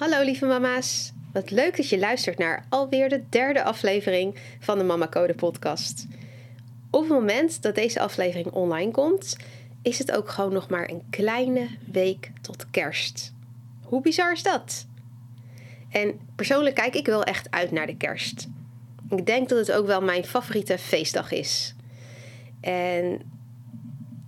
Hallo lieve mama's. Wat leuk dat je luistert naar alweer de derde aflevering van de Mama Code podcast. Op het moment dat deze aflevering online komt, is het ook gewoon nog maar een kleine week tot kerst. Hoe bizar is dat? En persoonlijk kijk ik wel echt uit naar de kerst. Ik denk dat het ook wel mijn favoriete feestdag is. En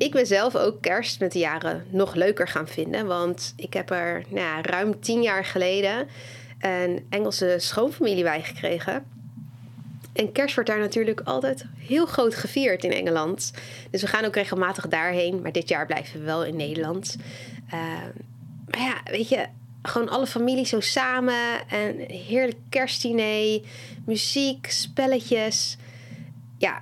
ik ben zelf ook kerst met de jaren nog leuker gaan vinden. Want ik heb er nou ja, ruim tien jaar geleden een Engelse schoonfamilie bij gekregen. En kerst wordt daar natuurlijk altijd heel groot gevierd in Engeland. Dus we gaan ook regelmatig daarheen. Maar dit jaar blijven we wel in Nederland. Uh, maar ja, weet je, gewoon alle familie zo samen. En heerlijk kerstdiner, muziek, spelletjes. Ja,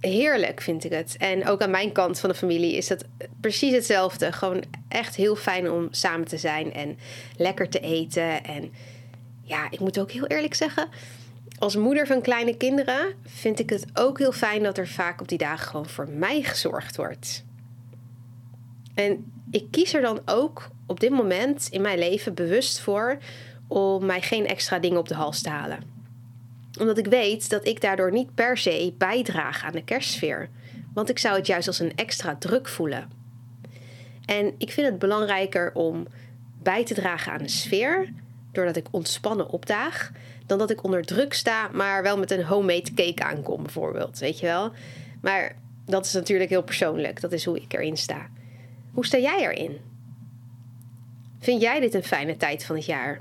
heerlijk vind ik het. En ook aan mijn kant van de familie is het precies hetzelfde. Gewoon echt heel fijn om samen te zijn en lekker te eten. En ja, ik moet ook heel eerlijk zeggen, als moeder van kleine kinderen vind ik het ook heel fijn dat er vaak op die dagen gewoon voor mij gezorgd wordt. En ik kies er dan ook op dit moment in mijn leven bewust voor om mij geen extra dingen op de hals te halen. Omdat ik weet dat ik daardoor niet per se bijdraag aan de kerstsfeer. Want ik zou het juist als een extra druk voelen. En ik vind het belangrijker om bij te dragen aan de sfeer, doordat ik ontspannen opdaag, dan dat ik onder druk sta, maar wel met een homemade cake aankom, bijvoorbeeld. Weet je wel? Maar dat is natuurlijk heel persoonlijk. Dat is hoe ik erin sta. Hoe sta jij erin? Vind jij dit een fijne tijd van het jaar?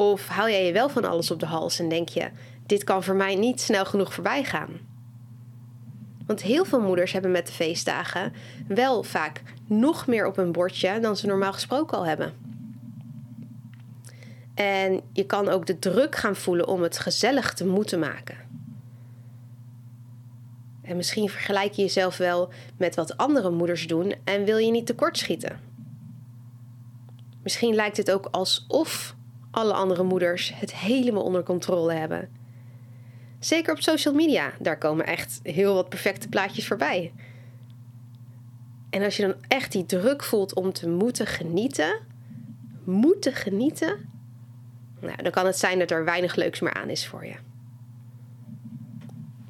Of haal jij je wel van alles op de hals en denk je: dit kan voor mij niet snel genoeg voorbij gaan? Want heel veel moeders hebben met de feestdagen wel vaak nog meer op hun bordje dan ze normaal gesproken al hebben. En je kan ook de druk gaan voelen om het gezellig te moeten maken. En misschien vergelijk je jezelf wel met wat andere moeders doen en wil je niet tekortschieten. Misschien lijkt het ook alsof alle andere moeders het helemaal onder controle hebben. Zeker op social media, daar komen echt heel wat perfecte plaatjes voorbij. En als je dan echt die druk voelt om te moeten genieten, moeten genieten, nou, dan kan het zijn dat er weinig leuks meer aan is voor je.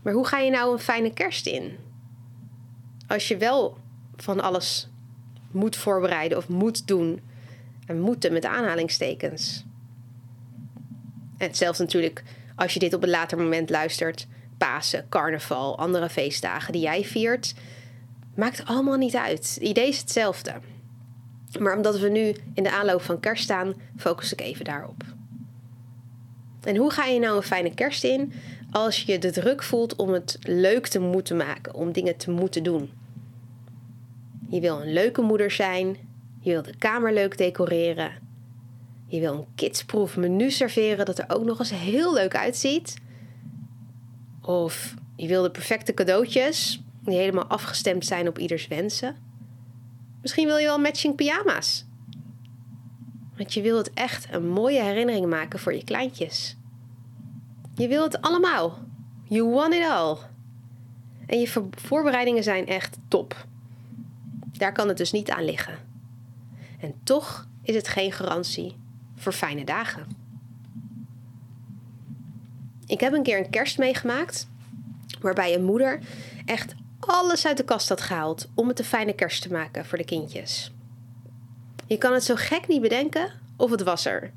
Maar hoe ga je nou een fijne kerst in? Als je wel van alles moet voorbereiden of moet doen. En moeten met aanhalingstekens. En hetzelfde natuurlijk als je dit op een later moment luistert. Pasen, carnaval, andere feestdagen die jij viert. Maakt allemaal niet uit. Het idee is hetzelfde. Maar omdat we nu in de aanloop van kerst staan, focus ik even daarop. En hoe ga je nou een fijne kerst in als je de druk voelt om het leuk te moeten maken, om dingen te moeten doen? Je wil een leuke moeder zijn, je wil de kamer leuk decoreren, je wil een kidsproof menu serveren dat er ook nog eens heel leuk uitziet. Of je wil de perfecte cadeautjes die helemaal afgestemd zijn op ieders wensen. Misschien wil je wel matching pyjama's. Want je wil het echt een mooie herinnering maken voor je kleintjes. Je wil het allemaal. You want it all. En je voorbereidingen zijn echt top. Daar kan het dus niet aan liggen. En toch is het geen garantie voor fijne dagen. Ik heb een keer een kerst meegemaakt waarbij een moeder echt alles uit de kast had gehaald om het een fijne kerst te maken voor de kindjes. Je kan het zo gek niet bedenken of het was er.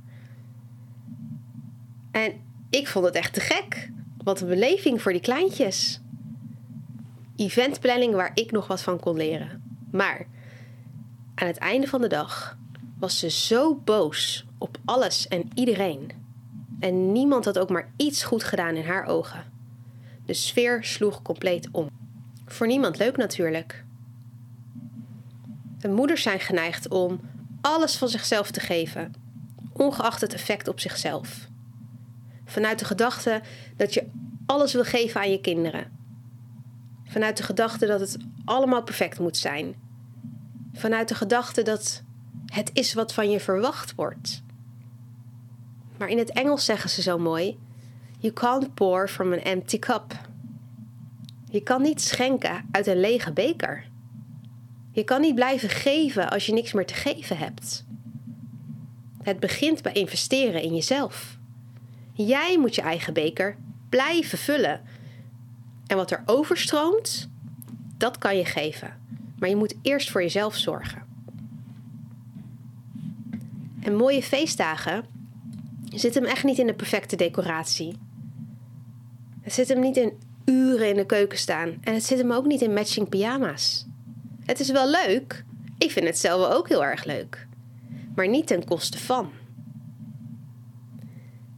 En ik vond het echt te gek. Wat een beleving voor die kleintjes. Eventplanning waar ik nog wat van kon leren. Maar aan het einde van de dag was ze zo boos op alles en iedereen. En niemand had ook maar iets goed gedaan in haar ogen. De sfeer sloeg compleet om. Voor niemand leuk natuurlijk. De moeders zijn geneigd om alles van zichzelf te geven, ongeacht het effect op zichzelf. Vanuit de gedachte dat je alles wil geven aan je kinderen. Vanuit de gedachte dat het allemaal perfect moet zijn. Vanuit de gedachte dat het is wat van je verwacht wordt. Maar in het Engels zeggen ze zo mooi: You can't pour from an empty cup. Je kan niet schenken uit een lege beker. Je kan niet blijven geven als je niks meer te geven hebt. Het begint bij investeren in jezelf. Jij moet je eigen beker blijven vullen. En wat er overstroomt, dat kan je geven. Maar je moet eerst voor jezelf zorgen. En mooie feestdagen zit hem echt niet in de perfecte decoratie. Het zit hem niet in uren in de keuken staan. En het zit hem ook niet in matching pyjama's. Het is wel leuk. Ik vind het zelf ook heel erg leuk. Maar niet ten koste van.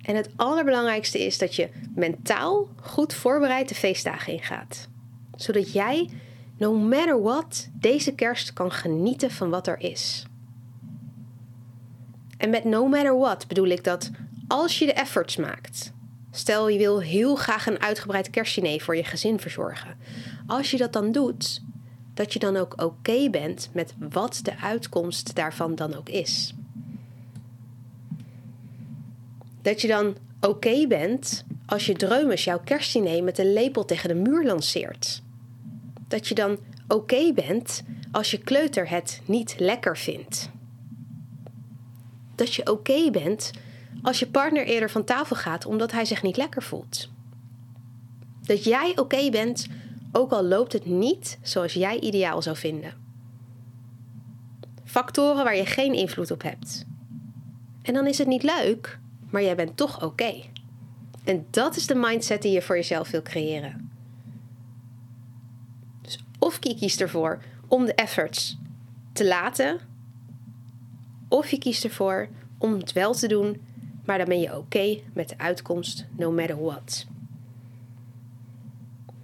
En het allerbelangrijkste is dat je mentaal goed voorbereid de feestdagen ingaat. Zodat jij, no matter what, deze kerst kan genieten van wat er is. En met no matter what bedoel ik dat als je de efforts maakt. Stel je wil heel graag een uitgebreid kerstdiner voor je gezin verzorgen. Als je dat dan doet, dat je dan ook oké bent met wat de uitkomst daarvan dan ook is. Dat je dan oké bent als je dreumes jouw kerstdiner met een lepel tegen de muur lanceert. Dat je dan oké bent als je kleuter het niet lekker vindt. Dat je oké bent als je partner eerder van tafel gaat omdat hij zich niet lekker voelt. Dat jij oké bent, ook al loopt het niet zoals jij ideaal zou vinden. Factoren waar je geen invloed op hebt. En dan is het niet leuk, maar jij bent toch oké. En dat is de mindset die je voor jezelf wil creëren. Dus of je ervoor om de efforts te laten, of je kiest ervoor om het wel te doen maar dan ben je oké met de uitkomst, no matter what.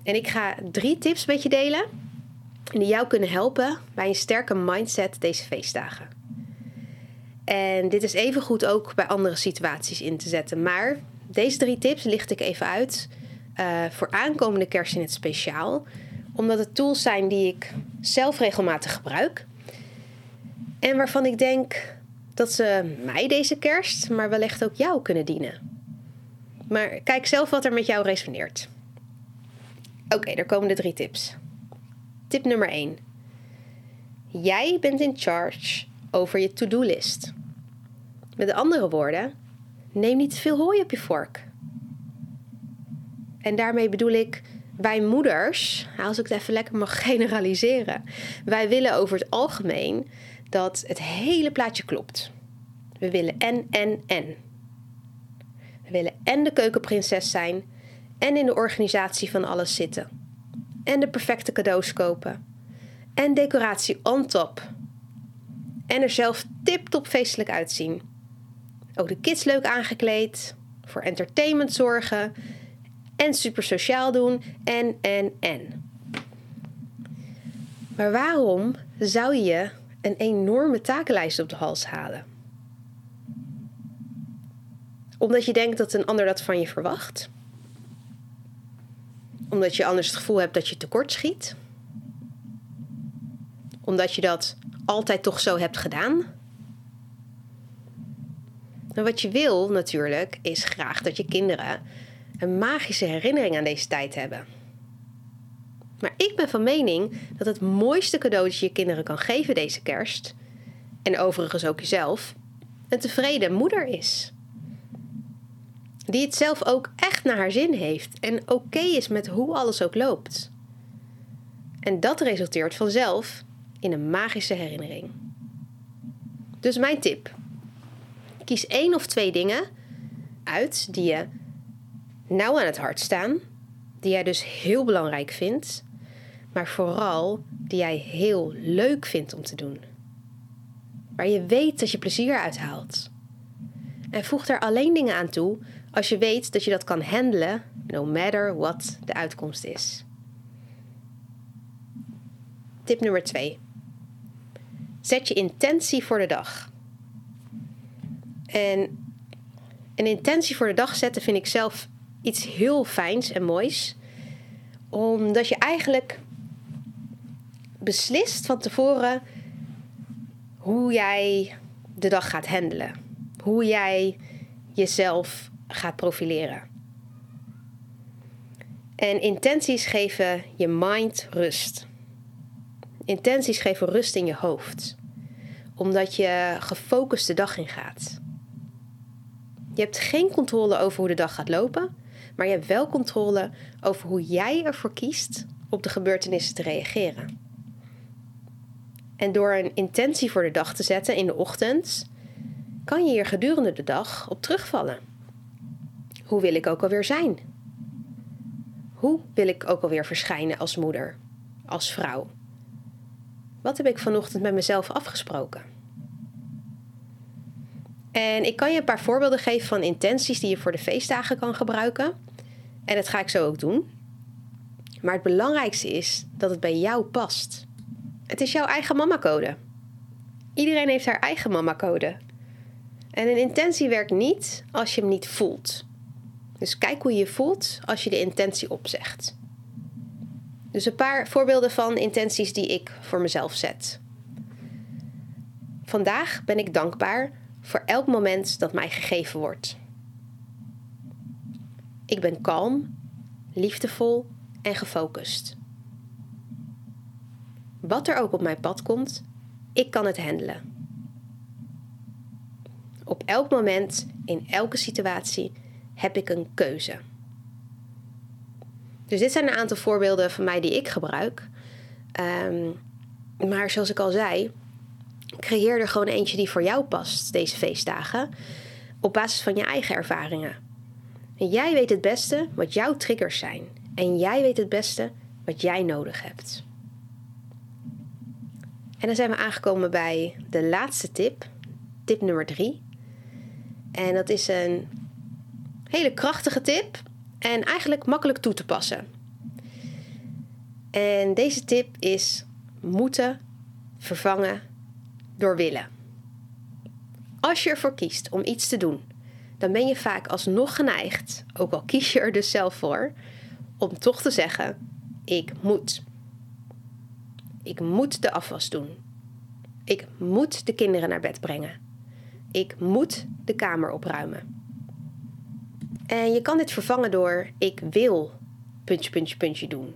En ik ga drie tips met je delen die jou kunnen helpen bij een sterke mindset deze feestdagen. En dit is even goed ook bij andere situaties in te zetten. Maar deze drie tips licht ik even uit uh, voor aankomende kerst in het speciaal. Omdat het tools zijn die ik zelf regelmatig gebruik. En waarvan ik denk dat ze mij deze kerst, maar wellicht ook jou kunnen dienen. Maar kijk zelf wat er met jou resoneert. Oké, er komen de drie tips. Tip nummer 1. Jij bent in charge over je to-do-list. Met andere woorden, neem niet te veel hooi op je vork. En daarmee bedoel ik, wij moeders, als ik het even lekker mag generaliseren, wij willen over het algemeen dat het hele plaatje klopt. We willen en, en, en. We willen en de keukenprinses zijn en in de organisatie van alles zitten. En de perfecte cadeaus kopen. En decoratie on top. En er zelf tip-top feestelijk uitzien. Ook de kids leuk aangekleed. Voor entertainment zorgen. En super sociaal doen. En, en, en. Maar waarom zou je een enorme takenlijst op de hals halen. Omdat je denkt dat een ander dat van je verwacht. Omdat je anders het gevoel hebt dat je tekort schiet. Omdat je dat altijd toch zo hebt gedaan. En wat je wil natuurlijk is graag dat je kinderen een magische herinnering aan deze tijd hebben. Maar ik ben van mening dat het mooiste cadeau dat je je kinderen kan geven deze kerst, en overigens ook jezelf, een tevreden moeder is. Die het zelf ook echt naar haar zin heeft en oké is met hoe alles ook loopt. En dat resulteert vanzelf in een magische herinnering. Dus mijn tip: kies één of twee dingen uit die je nauw aan het hart staan, die jij dus heel belangrijk vindt maar vooral die jij heel leuk vindt om te doen. Waar je weet dat je plezier uithaalt. En voeg daar alleen dingen aan toe als je weet dat je dat kan handelen, no matter what de uitkomst is. Tip nummer 2. Zet je intentie voor de dag. En een intentie voor de dag zetten vind ik zelf iets heel fijns en moois. Omdat je eigenlijk beslist van tevoren hoe jij de dag gaat handelen. Hoe jij jezelf gaat profileren. En intenties geven je mind rust. Intenties geven rust in je hoofd. Omdat je gefocust de dag in gaat. Je hebt geen controle over hoe de dag gaat lopen, maar je hebt wel controle over hoe jij ervoor kiest op de gebeurtenissen te reageren. En door een intentie voor de dag te zetten in de ochtend, kan je hier gedurende de dag op terugvallen. Hoe wil ik ook alweer zijn? Hoe wil ik ook alweer verschijnen als moeder, als vrouw? Wat heb ik vanochtend met mezelf afgesproken? En ik kan je een paar voorbeelden geven van intenties die je voor de feestdagen kan gebruiken. En dat ga ik zo ook doen. Maar het belangrijkste is dat het bij jou past. Het is jouw eigen mama-code. Iedereen heeft haar eigen mama-code. En een intentie werkt niet als je hem niet voelt. Dus kijk hoe je je voelt als je de intentie opzegt. Dus een paar voorbeelden van intenties die ik voor mezelf zet. Vandaag ben ik dankbaar voor elk moment dat mij gegeven wordt. Ik ben kalm, liefdevol en gefocust. Wat er ook op mijn pad komt, ik kan het handelen. Op elk moment, in elke situatie, heb ik een keuze. Dus dit zijn een aantal voorbeelden van mij die ik gebruik. Ehm, maar zoals ik al zei, creëer er gewoon eentje die voor jou past deze feestdagen. Op basis van je eigen ervaringen. En jij weet het beste wat jouw triggers zijn. En jij weet het beste wat jij nodig hebt. En dan zijn we aangekomen bij de laatste tip. Tip nummer drie. En dat is een hele krachtige tip. En eigenlijk makkelijk toe te passen. En deze tip is moeten vervangen door willen. Als je ervoor kiest om iets te doen, dan ben je vaak alsnog geneigd, ook al kies je er dus zelf voor, om toch te zeggen: ik moet. Ik moet de afwas doen. Ik moet de kinderen naar bed brengen. Ik moet de kamer opruimen. En je kan dit vervangen door ik wil puntje, puntje, puntje doen.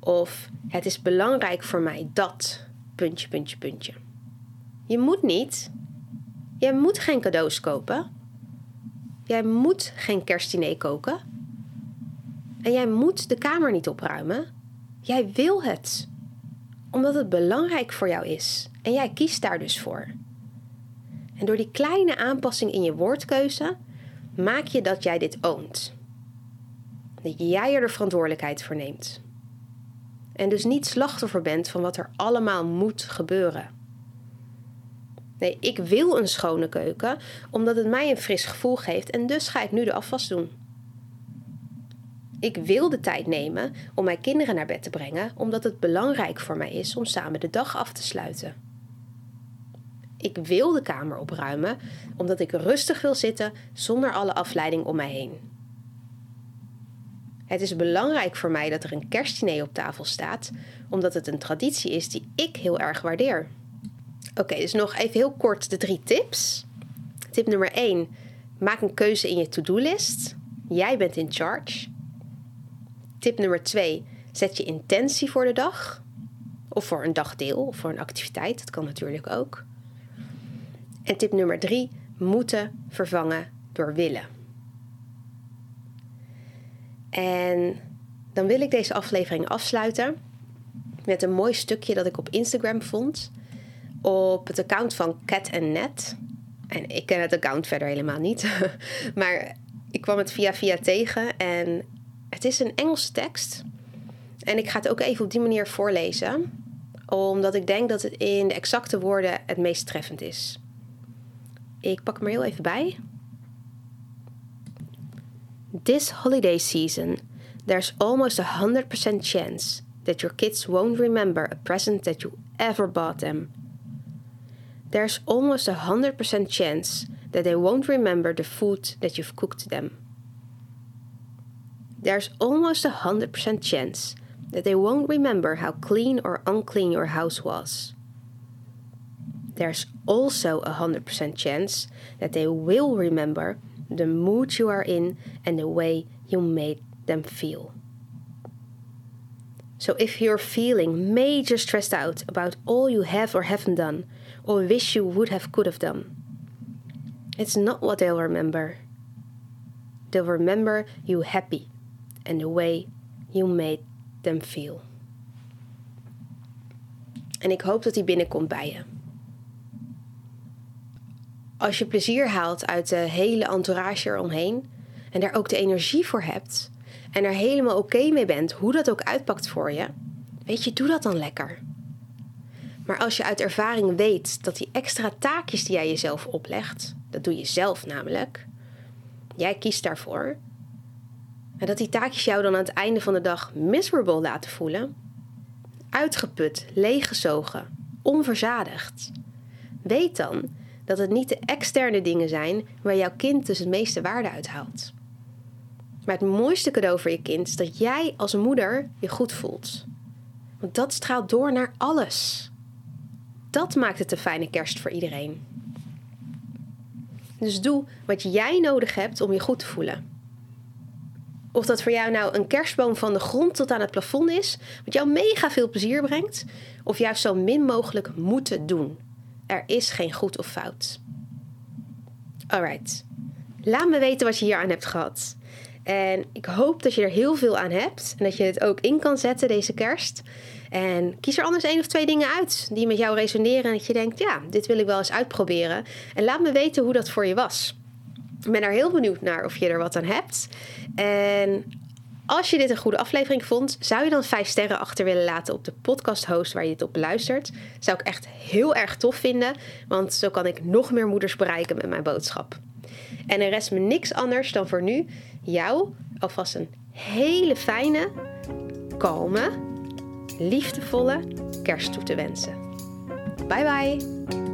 Of het is belangrijk voor mij dat puntje, puntje, puntje. Je moet niet. Jij moet geen cadeaus kopen. Jij moet geen kerstdiner koken. En jij moet de kamer niet opruimen. Jij wil het. Omdat het belangrijk voor jou is. En jij kiest daar dus voor. En door die kleine aanpassing in je woordkeuze maak je dat jij dit oont. Dat jij er de verantwoordelijkheid voor neemt. En dus niet slachtoffer bent van wat er allemaal moet gebeuren. Nee, ik wil een schone keuken omdat het mij een fris gevoel geeft en dus ga ik nu de afwas doen. Ik wil de tijd nemen om mijn kinderen naar bed te brengen omdat het belangrijk voor mij is om samen de dag af te sluiten. Ik wil de kamer opruimen omdat ik rustig wil zitten zonder alle afleiding om mij heen. Het is belangrijk voor mij dat er een kerstdiner op tafel staat, omdat het een traditie is die ik heel erg waardeer. Oké, dus nog even heel kort de drie tips. Tip nummer 1. Maak een keuze in je to-do-list. Jij bent in charge. Tip nummer 2. Zet je intentie voor de dag. Of voor een dagdeel of voor een activiteit. Dat kan natuurlijk ook. En tip nummer 3. Moeten vervangen door willen. En dan wil ik deze aflevering afsluiten met een mooi stukje dat ik op Instagram vond. Op het account van Cat Net. En ik ken het account verder helemaal niet. maar ik kwam het via via tegen. En het is een Engelse tekst. En ik ga het ook even op die manier voorlezen. Omdat ik denk dat het in de exacte woorden het meest treffend is. Ik pak hem er heel even bij. This holiday season, there's almost a 100% chance that your kids won't remember a present that you ever bought them. There's almost a 100% chance that they won't remember the food that you've cooked them. There's almost a 100% chance that they won't remember how clean or unclean your house was. There's also a 100% chance that they will remember the mood you are in and the way you made them feel. So if you're feeling major stressed out about all you have or haven't done, or wish you would have could have done, it's not what they'll remember. They'll remember you happy and the way you made them feel. En ik hoop dat die binnenkomt bij je. Als je plezier haalt uit de hele entourage eromheen en daar ook de energie voor hebt en er helemaal oké mee bent hoe dat ook uitpakt voor je, weet je, doe dat dan lekker. Maar als je uit ervaring weet dat die extra taakjes die jij jezelf oplegt, dat doe je zelf namelijk, jij kiest daarvoor, en dat die taakjes jou dan aan het einde van de dag miserable laten voelen, uitgeput, leeggezogen, onverzadigd, weet dan dat het niet de externe dingen zijn waar jouw kind dus het meeste waarde uithaalt. Maar het mooiste cadeau voor je kind is dat jij als moeder je goed voelt. Want dat straalt door naar alles. Dat maakt het een fijne kerst voor iedereen. Dus doe wat jij nodig hebt om je goed te voelen. Of dat voor jou nou een kerstboom van de grond tot aan het plafond is, wat jou mega veel plezier brengt, of juist zo min mogelijk moeten doen. Er is geen goed of fout. Alright. Laat me weten wat je hier aan hebt gehad. En ik hoop dat je er heel veel aan hebt en dat je het ook in kan zetten deze kerst. En kies er anders één of twee dingen uit die met jou resoneren en dat je denkt, ja, dit wil ik wel eens uitproberen. En laat me weten hoe dat voor je was. Ben er heel benieuwd naar of je er wat aan hebt. En als je dit een goede aflevering vond, zou je dan vijf sterren achter willen laten op de podcast host waar je dit op beluistert? Zou ik echt heel erg tof vinden, want zo kan ik nog meer moeders bereiken met mijn boodschap. En er rest me niks anders dan voor nu jou alvast een hele fijne, kalme, liefdevolle kerst toe te wensen. Bye bye!